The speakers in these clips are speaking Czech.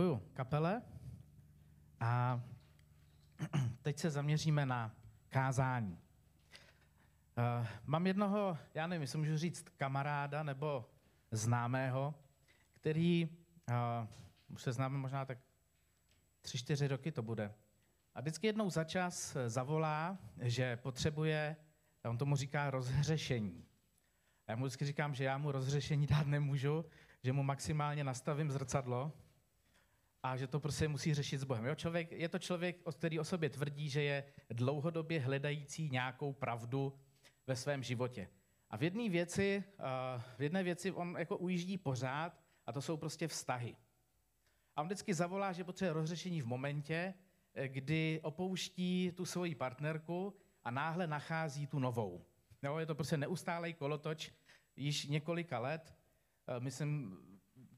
Děkuju kapele. A teď se zaměříme na kázání. Uh, mám jednoho, já nevím, jestli můžu říct kamaráda nebo známého, který, uh, už se známe možná tak tři, čtyři roky to bude. A vždycky jednou za čas zavolá, že potřebuje, on tomu říká rozhřešení. Já mu vždycky říkám, že já mu rozhřešení dát nemůžu, že mu maximálně nastavím zrcadlo a že to prostě musí řešit s Bohem. Jo, člověk, je to člověk, který o sobě tvrdí, že je dlouhodobě hledající nějakou pravdu ve svém životě. A v jedné věci, v jedné věci on jako ujíždí pořád a to jsou prostě vztahy. A on vždycky zavolá, že potřebuje rozřešení v momentě, eh, kdy opouští tu svoji partnerku a náhle nachází tu novou. Jo, je to prostě neustálej kolotoč již několika let. Eh, myslím,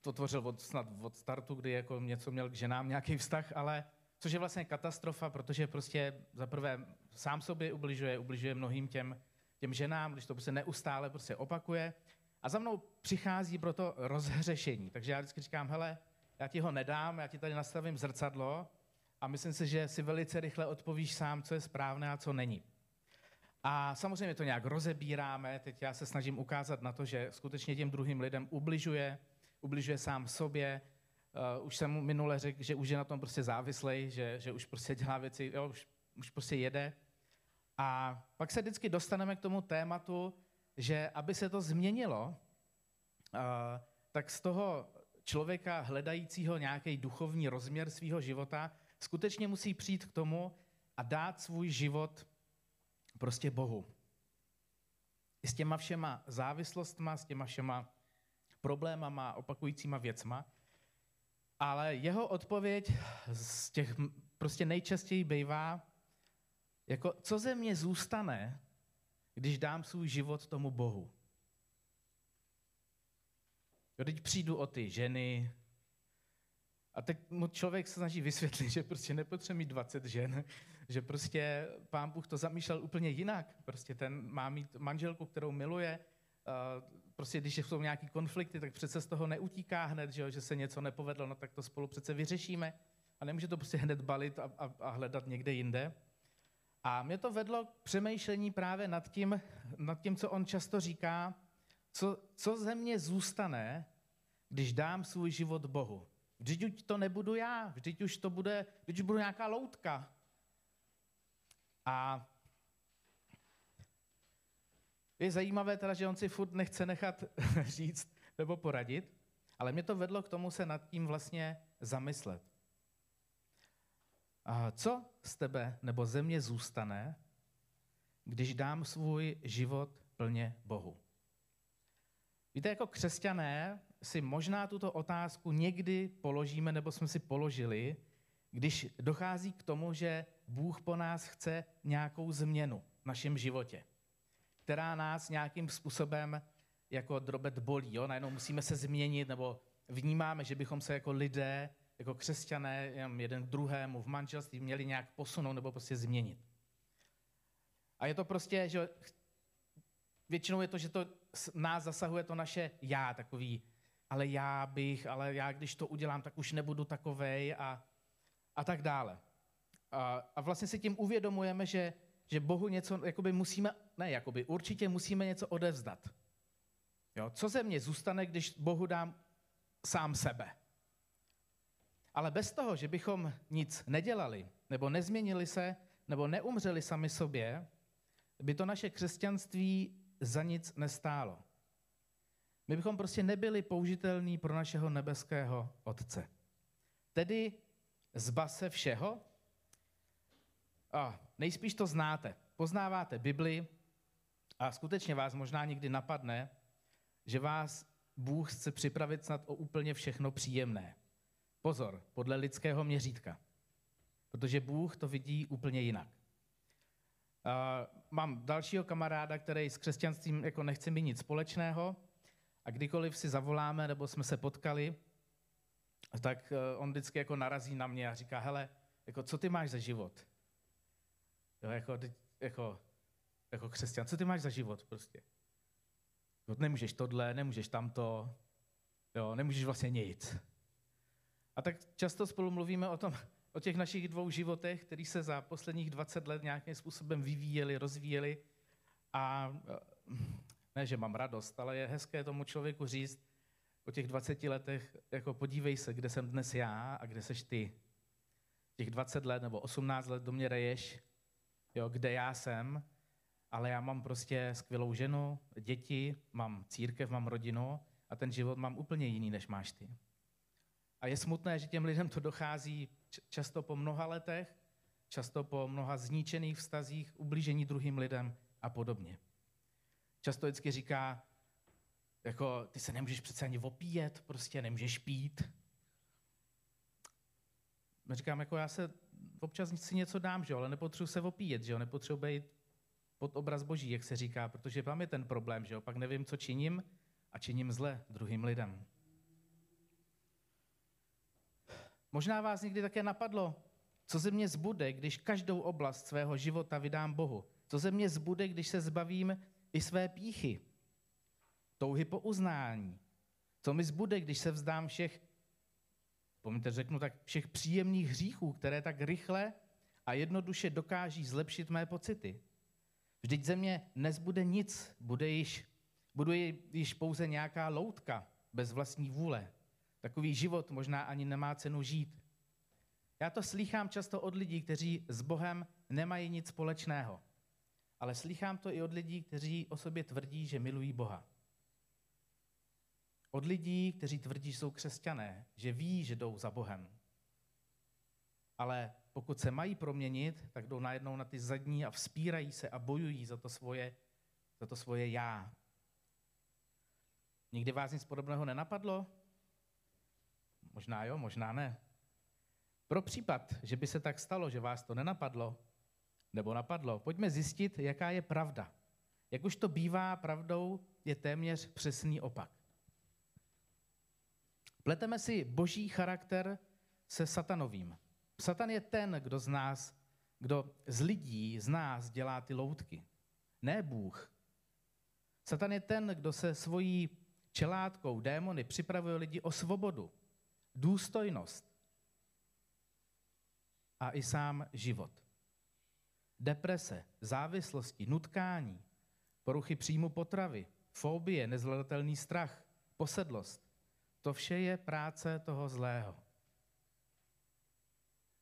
to tvořil od, snad od startu, kdy jako něco měl k ženám nějaký vztah, ale což je vlastně katastrofa, protože prostě za prvé sám sobě ubližuje, ubližuje mnohým těm, těm ženám, když to prostě neustále prostě opakuje. A za mnou přichází proto rozhřešení. Takže já vždycky říkám, hele, já ti ho nedám, já ti tady nastavím zrcadlo a myslím si, že si velice rychle odpovíš sám, co je správné a co není. A samozřejmě to nějak rozebíráme, teď já se snažím ukázat na to, že skutečně těm druhým lidem ubližuje, ubližuje sám sobě. Uh, už jsem mu minule řekl, že už je na tom prostě závislej, že, že už prostě dělá věci, jo, už, už prostě jede. A pak se vždycky dostaneme k tomu tématu, že aby se to změnilo, uh, tak z toho člověka hledajícího nějaký duchovní rozměr svého života skutečně musí přijít k tomu a dát svůj život prostě Bohu. I s těma všema závislostma, s těma všema problémama, opakujícíma věcma. Ale jeho odpověď z těch prostě nejčastěji bývá, jako co ze mě zůstane, když dám svůj život tomu Bohu. Jo, teď přijdu o ty ženy, a teď mu člověk se snaží vysvětlit, že prostě nepotřebuje mít 20 žen, že prostě pán Bůh to zamýšlel úplně jinak. Prostě ten má mít manželku, kterou miluje, prostě když jsou nějaký konflikty, tak přece z toho neutíká hned, že, že se něco nepovedlo, no tak to spolu přece vyřešíme. A nemůže to prostě hned balit a, a, a hledat někde jinde. A mě to vedlo k přemýšlení právě nad tím, nad tím co on často říká, co, co ze mě zůstane, když dám svůj život Bohu. Vždyť už to nebudu já, vždyť už to bude, vždyť už budu nějaká loutka. A je zajímavé teda, že on si furt nechce nechat říct nebo poradit, ale mě to vedlo k tomu se nad tím vlastně zamyslet. A co z tebe nebo ze mě zůstane, když dám svůj život plně Bohu? Víte, jako křesťané si možná tuto otázku někdy položíme, nebo jsme si položili, když dochází k tomu, že Bůh po nás chce nějakou změnu v našem životě, která nás nějakým způsobem jako drobet bolí. Jo? Najednou musíme se změnit, nebo vnímáme, že bychom se jako lidé, jako křesťané, jeden k druhému v manželství měli nějak posunout nebo prostě změnit. A je to prostě, že většinou je to, že to nás zasahuje to naše já, takový, ale já bych, ale já když to udělám, tak už nebudu takovej a, a tak dále. A, a vlastně si tím uvědomujeme, že, že Bohu něco, jakoby musíme, ne jakoby, určitě musíme něco odevzdat. Jo? Co ze mě zůstane, když Bohu dám sám sebe? Ale bez toho, že bychom nic nedělali, nebo nezměnili se, nebo neumřeli sami sobě, by to naše křesťanství za nic nestálo. My bychom prostě nebyli použitelní pro našeho nebeského Otce. Tedy zba se všeho? A nejspíš to znáte. Poznáváte Bibli a skutečně vás možná někdy napadne, že vás Bůh chce připravit snad o úplně všechno příjemné. Pozor, podle lidského měřítka. Protože Bůh to vidí úplně jinak. Uh, mám dalšího kamaráda, který s křesťanstvím jako nechce mít nic společného a kdykoliv si zavoláme nebo jsme se potkali, tak uh, on vždycky jako narazí na mě a říká, hele, jako, co ty máš za život? Jo, jako, jako, jako křesťan, co ty máš za život prostě? Jo, nemůžeš tohle, nemůžeš tamto, jo, nemůžeš vlastně nic. A tak často spolu mluvíme o, tom, o těch našich dvou životech, které se za posledních 20 let nějakým způsobem vyvíjeli, rozvíjeli. A ne, že mám radost, ale je hezké tomu člověku říct po těch 20 letech, jako podívej se, kde jsem dnes já a kde seš ty. Těch 20 let nebo 18 let do mě reješ, jo, kde já jsem, ale já mám prostě skvělou ženu, děti, mám církev, mám rodinu a ten život mám úplně jiný, než máš ty. A je smutné, že těm lidem to dochází často po mnoha letech, často po mnoha zničených vztazích, ublížení druhým lidem a podobně. Často vždycky říká, jako ty se nemůžeš přece ani opíjet, prostě nemůžeš pít. My říkám, jako já se občas si něco dám, že jo, ale nepotřebuji se opíjet, že jo, nepotřebuji být pod obraz boží, jak se říká, protože tam je ten problém, že jo, pak nevím, co činím a činím zle druhým lidem. Možná vás někdy také napadlo, co ze mě zbude, když každou oblast svého života vydám Bohu. Co ze mě zbude, když se zbavím i své píchy, touhy po uznání. Co mi zbude, když se vzdám všech, pomíte, řeknu tak, všech příjemných hříchů, které tak rychle a jednoduše dokáží zlepšit mé pocity. Vždyť ze mě nezbude nic, bude již, budu již pouze nějaká loutka bez vlastní vůle. Takový život možná ani nemá cenu žít. Já to slýchám často od lidí, kteří s Bohem nemají nic společného. Ale slýchám to i od lidí, kteří o sobě tvrdí, že milují Boha. Od lidí, kteří tvrdí, že jsou křesťané, že ví, že jdou za Bohem. Ale pokud se mají proměnit, tak jdou najednou na ty zadní a vzpírají se a bojují za to svoje, za to svoje já. Nikdy vás nic podobného nenapadlo? Možná jo, možná ne. Pro případ, že by se tak stalo, že vás to nenapadlo, nebo napadlo, pojďme zjistit, jaká je pravda. Jak už to bývá, pravdou je téměř přesný opak. Pleteme si boží charakter se satanovým. Satan je ten, kdo z nás, kdo z lidí, z nás dělá ty loutky. Ne Bůh. Satan je ten, kdo se svojí čelátkou, démony, připravuje lidi o svobodu, důstojnost a i sám život. Deprese, závislosti, nutkání, poruchy příjmu potravy, fobie, nezvladatelný strach, posedlost. To vše je práce toho zlého.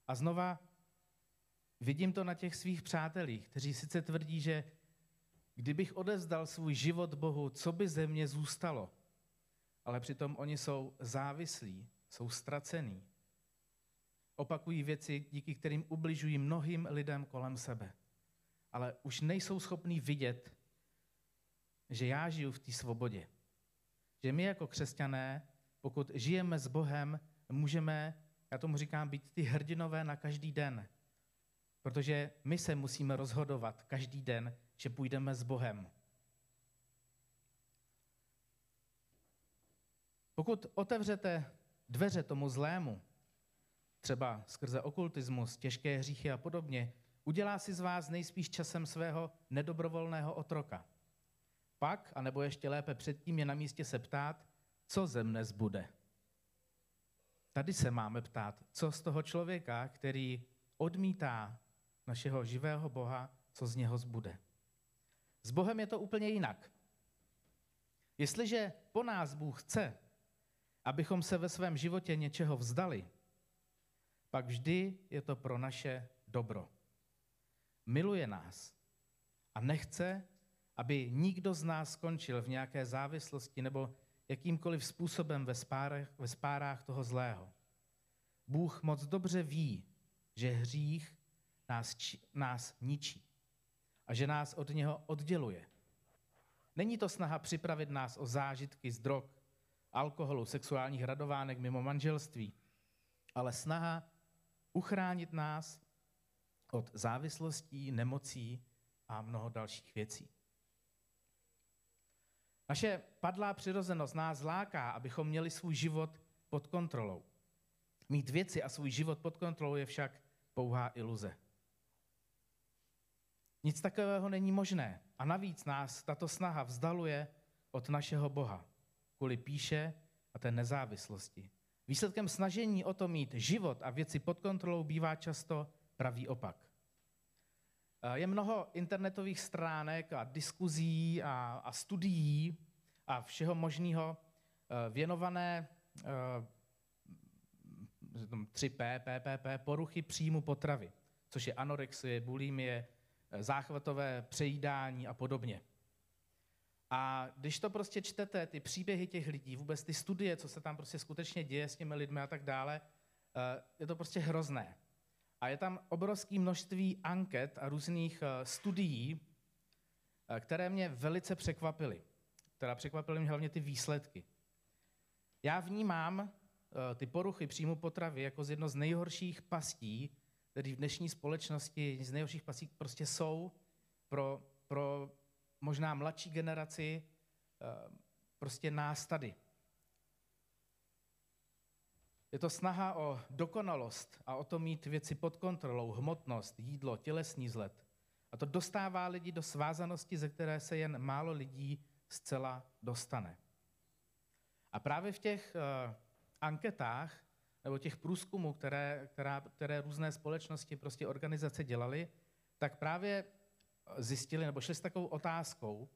A znova vidím to na těch svých přátelích, kteří sice tvrdí, že kdybych odezdal svůj život Bohu, co by ze mě zůstalo? Ale přitom oni jsou závislí, jsou ztracení. Opakují věci, díky kterým ubližují mnohým lidem kolem sebe. Ale už nejsou schopní vidět, že já žiju v té svobodě. Že my jako křesťané, pokud žijeme s Bohem, můžeme já tomu říkám, být ty hrdinové na každý den. Protože my se musíme rozhodovat každý den, že půjdeme s Bohem. Pokud otevřete dveře tomu zlému, třeba skrze okultismus, těžké hříchy a podobně, udělá si z vás nejspíš časem svého nedobrovolného otroka. Pak, anebo ještě lépe předtím, je na místě se ptát, co ze mne zbude. Tady se máme ptát, co z toho člověka, který odmítá našeho živého Boha, co z něho zbude. S Bohem je to úplně jinak. Jestliže po nás Bůh chce, abychom se ve svém životě něčeho vzdali, pak vždy je to pro naše dobro. Miluje nás a nechce, aby nikdo z nás skončil v nějaké závislosti nebo jakýmkoliv způsobem ve spárách, ve spárách toho zlého. Bůh moc dobře ví, že hřích nás, nás ničí a že nás od něho odděluje. Není to snaha připravit nás o zážitky z drog, alkoholu, sexuálních radovánek mimo manželství, ale snaha uchránit nás od závislostí, nemocí a mnoho dalších věcí. Naše padlá přirozenost nás láká, abychom měli svůj život pod kontrolou. Mít věci a svůj život pod kontrolou je však pouhá iluze. Nic takového není možné a navíc nás tato snaha vzdaluje od našeho Boha kvůli píše a té nezávislosti. Výsledkem snažení o to mít život a věci pod kontrolou bývá často pravý opak. Je mnoho internetových stránek a diskuzí a, a studií a všeho možného věnované 3P, PPP, poruchy příjmu potravy, což je anorexie, bulimie, záchvatové přejídání a podobně. A když to prostě čtete, ty příběhy těch lidí, vůbec ty studie, co se tam prostě skutečně děje s těmi lidmi a tak dále, eh, je to prostě hrozné. A je tam obrovské množství anket a různých eh, studií, eh, které mě velice překvapily. Teda překvapily mě hlavně ty výsledky. Já vnímám ty poruchy příjmu potravy jako z jedno z nejhorších pastí, které v dnešní společnosti z nejhorších pastí prostě jsou pro, pro možná mladší generaci, eh, prostě nás tady. Je to snaha o dokonalost a o to mít věci pod kontrolou, hmotnost, jídlo, tělesný vzhled. A to dostává lidi do svázanosti, ze které se jen málo lidí zcela dostane. A právě v těch uh, anketách nebo těch průzkumů, které, která, které různé společnosti, prostě organizace dělaly, tak právě zjistili, nebo šli s takovou otázkou,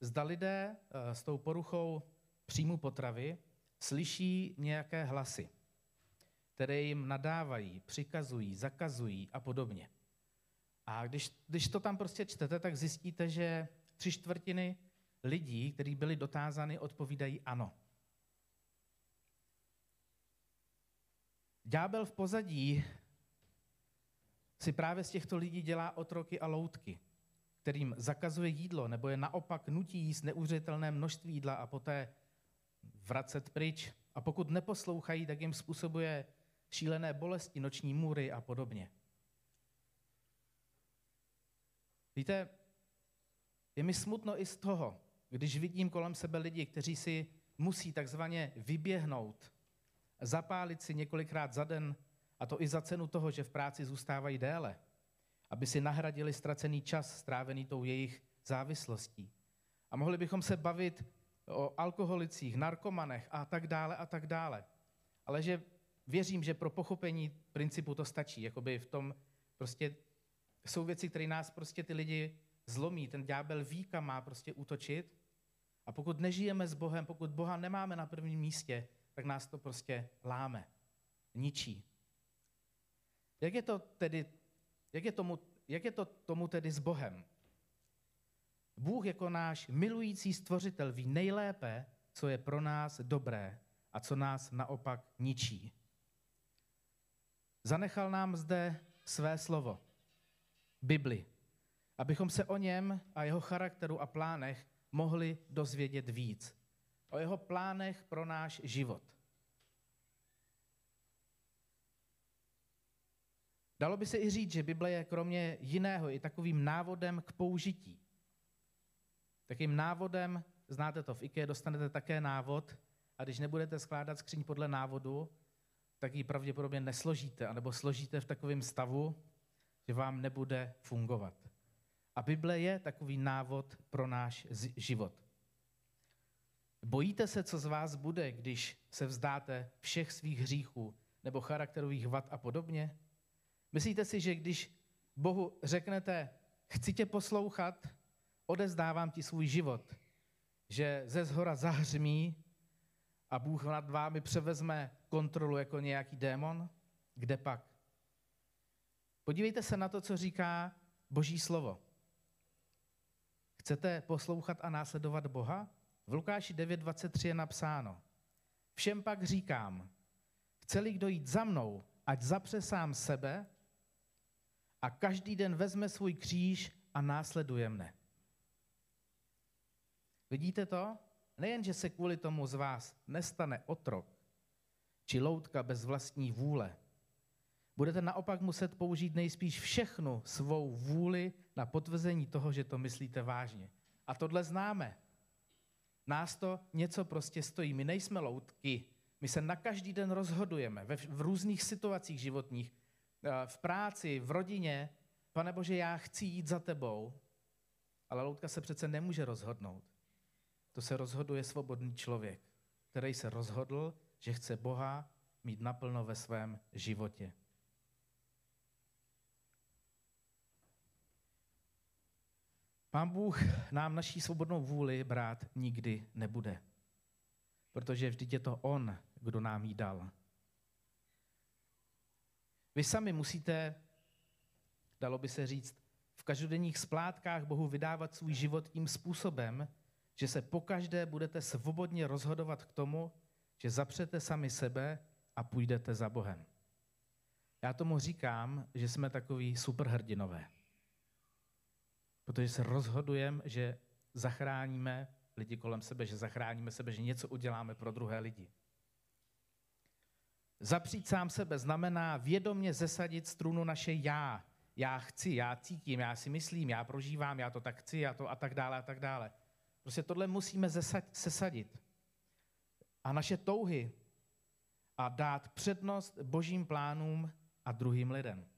zda lidé eh, s tou poruchou příjmu potravy slyší nějaké hlasy, které jim nadávají, přikazují, zakazují a podobně. A když, když to tam prostě čtete, tak zjistíte, že tři čtvrtiny lidí, kteří byli dotázány, odpovídají ano. Ďábel v pozadí si právě z těchto lidí dělá otroky a loutky kterým zakazuje jídlo, nebo je naopak nutí jíst neuvěřitelné množství jídla a poté vracet pryč. A pokud neposlouchají, tak jim způsobuje šílené bolesti, noční můry a podobně. Víte, je mi smutno i z toho, když vidím kolem sebe lidi, kteří si musí takzvaně vyběhnout, zapálit si několikrát za den, a to i za cenu toho, že v práci zůstávají déle aby si nahradili ztracený čas strávený tou jejich závislostí. A mohli bychom se bavit o alkoholicích, narkomanech a tak dále a tak dále. Ale že věřím, že pro pochopení principu to stačí. Jakoby v tom prostě jsou věci, které nás prostě ty lidi zlomí. Ten ďábel ví, kam má prostě útočit. A pokud nežijeme s Bohem, pokud Boha nemáme na prvním místě, tak nás to prostě láme, ničí. Jak je to tedy jak je, tomu, jak je to tomu tedy s Bohem? Bůh jako náš milující stvořitel ví nejlépe, co je pro nás dobré a co nás naopak ničí. Zanechal nám zde své slovo, Bibli, abychom se o něm a jeho charakteru a plánech mohli dozvědět víc. O jeho plánech pro náš život. Dalo by se i říct, že Bible je kromě jiného i takovým návodem k použití. Takým návodem, znáte to, v IKEA dostanete také návod a když nebudete skládat skříň podle návodu, tak ji pravděpodobně nesložíte, anebo složíte v takovém stavu, že vám nebude fungovat. A Bible je takový návod pro náš život. Bojíte se, co z vás bude, když se vzdáte všech svých hříchů nebo charakterových vad a podobně? Myslíte si, že když Bohu řeknete, chci tě poslouchat, odezdávám ti svůj život, že ze zhora zahřmí a Bůh nad vámi převezme kontrolu jako nějaký démon? Kde pak? Podívejte se na to, co říká Boží slovo. Chcete poslouchat a následovat Boha? V Lukáši 9.23 je napsáno. Všem pak říkám, chce-li kdo jít za mnou, ať zapře sám sebe a každý den vezme svůj kříž a následuje mne. Vidíte to? Nejen, že se kvůli tomu z vás nestane otrok, či loutka bez vlastní vůle. Budete naopak muset použít nejspíš všechnu svou vůli na potvrzení toho, že to myslíte vážně. A tohle známe. Nás to něco prostě stojí. My nejsme loutky. My se na každý den rozhodujeme ve, v různých situacích životních, Eh, v práci, v rodině, pane Bože, já chci jít za tebou, ale loutka se přece nemůže rozhodnout. To se rozhoduje svobodný člověk, který se rozhodl, že chce Boha mít naplno ve svém životě. Pán Bůh nám naší svobodnou vůli brát nikdy nebude, protože vždyť je to On, kdo nám ji dal. Vy sami musíte, dalo by se říct, v každodenních splátkách Bohu vydávat svůj život tím způsobem, že se pokaždé budete svobodně rozhodovat k tomu, že zapřete sami sebe a půjdete za Bohem. Já tomu říkám, že jsme takový superhrdinové. Protože se rozhodujeme, že zachráníme lidi kolem sebe, že zachráníme sebe, že něco uděláme pro druhé lidi. Zapřít sám sebe znamená vědomně zesadit strunu naše já. Já chci, já cítím, já si myslím, já prožívám, já to tak chci, já to a tak dále a tak dále. Prostě tohle musíme zesadit. A naše touhy a dát přednost božím plánům a druhým lidem.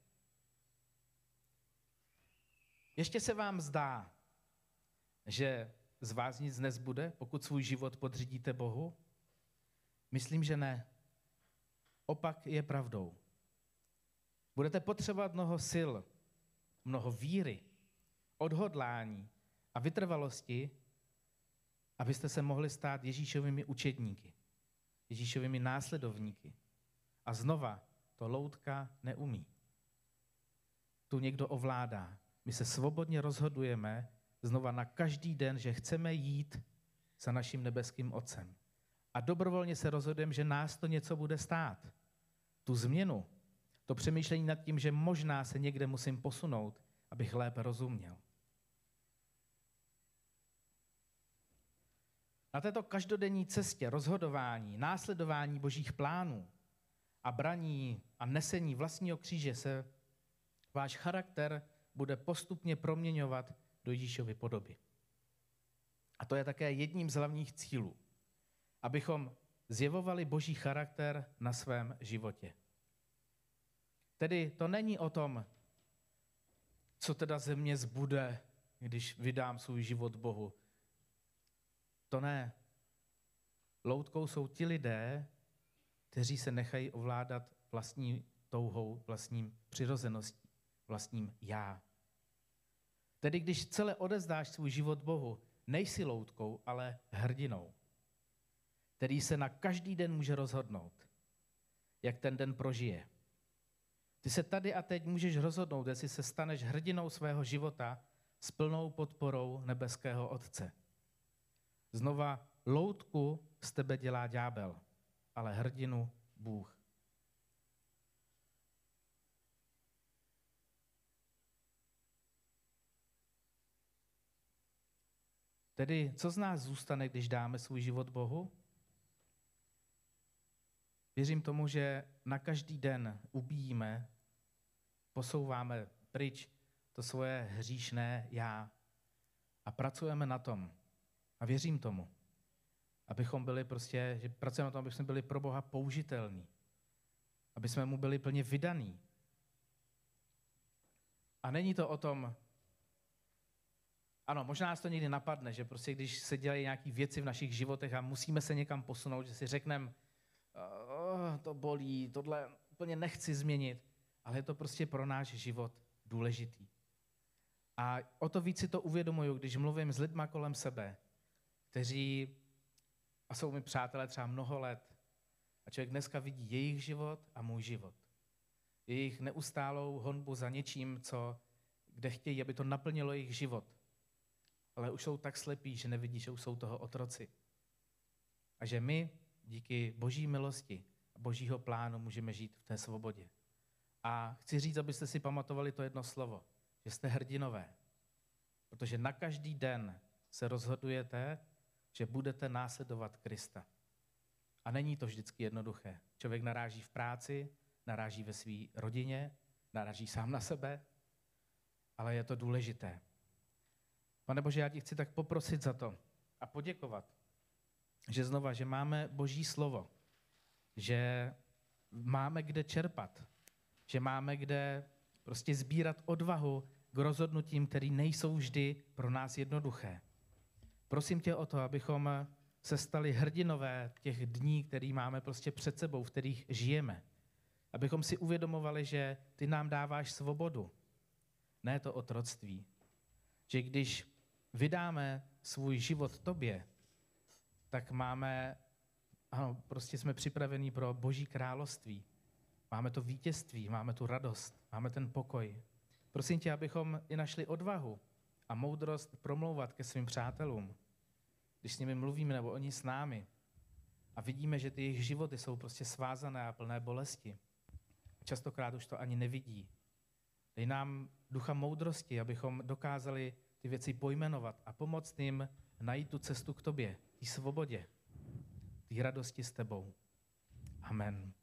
Ještě se vám zdá, že z vás nic nezbude, pokud svůj život podřídíte Bohu? Myslím, že ne. Opak je pravdou. Budete potřebovat mnoho sil, mnoho víry, odhodlání a vytrvalosti, abyste se mohli stát Ježíšovými učedníky, Ježíšovými následovníky. A znova to loutka neumí. Tu někdo ovládá. My se svobodně rozhodujeme znova na každý den, že chceme jít za naším nebeským Otcem. A dobrovolně se rozhodujeme, že nás to něco bude stát. Tu změnu, to přemýšlení nad tím, že možná se někde musím posunout, abych lépe rozuměl. Na této každodenní cestě rozhodování, následování božích plánů a braní a nesení vlastního kříže se váš charakter bude postupně proměňovat do Ježíšovy podoby. A to je také jedním z hlavních cílů, abychom zjevovali boží charakter na svém životě. Tedy to není o tom, co teda ze mě zbude, když vydám svůj život Bohu. To ne. Loutkou jsou ti lidé, kteří se nechají ovládat vlastní touhou, vlastním přirozeností, vlastním já. Tedy když celé odezdáš svůj život Bohu, nejsi loutkou, ale hrdinou, který se na každý den může rozhodnout, jak ten den prožije. Ty se tady a teď můžeš rozhodnout, jestli se staneš hrdinou svého života s plnou podporou nebeského Otce. Znova, loutku z tebe dělá ďábel, ale hrdinu Bůh. Tedy, co z nás zůstane, když dáme svůj život Bohu? Věřím tomu, že na každý den ubíjíme, posouváme pryč to svoje hříšné já a pracujeme na tom. A věřím tomu, abychom byli prostě, že pracujeme na tom, aby jsme byli pro Boha použitelní, aby jsme mu byli plně vydaní. A není to o tom, ano, možná nás to někdy napadne, že prostě když se dělají nějaké věci v našich životech a musíme se někam posunout, že si řekneme, oh, to bolí, tohle úplně nechci změnit, ale je to prostě pro náš život důležitý. A o to víc si to uvědomuju, když mluvím s lidma kolem sebe, kteří a jsou mi přátelé třeba mnoho let. A člověk dneska vidí jejich život a můj život. Jejich neustálou honbu za něčím, co, kde chtějí, aby to naplnilo jejich život ale už jsou tak slepí, že nevidí, že už jsou toho otroci. A že my díky boží milosti a božího plánu můžeme žít v té svobodě. A chci říct, abyste si pamatovali to jedno slovo, že jste hrdinové. Protože na každý den se rozhodujete, že budete následovat Krista. A není to vždycky jednoduché. Člověk naráží v práci, naráží ve své rodině, naráží sám na sebe, ale je to důležité. Pane Bože, já ti chci tak poprosit za to a poděkovat, že znova, že máme Boží slovo, že máme kde čerpat, že máme kde prostě sbírat odvahu k rozhodnutím, které nejsou vždy pro nás jednoduché. Prosím tě o to, abychom se stali hrdinové těch dní, který máme prostě před sebou, v kterých žijeme. Abychom si uvědomovali, že ty nám dáváš svobodu, ne to otroctví. Že když vydáme svůj život tobě, tak máme, ano, prostě jsme připraveni pro boží království. Máme to vítězství, máme tu radost, máme ten pokoj. Prosím tě, abychom i našli odvahu a moudrost promlouvat ke svým přátelům, když s nimi mluvíme nebo oni s námi a vidíme, že ty jejich životy jsou prostě svázané a plné bolesti. Častokrát už to ani nevidí. Dej nám ducha moudrosti, abychom dokázali ty věci pojmenovat a pomoct jim najít tu cestu k tobě, té svobodě, té radosti s tebou. Amen.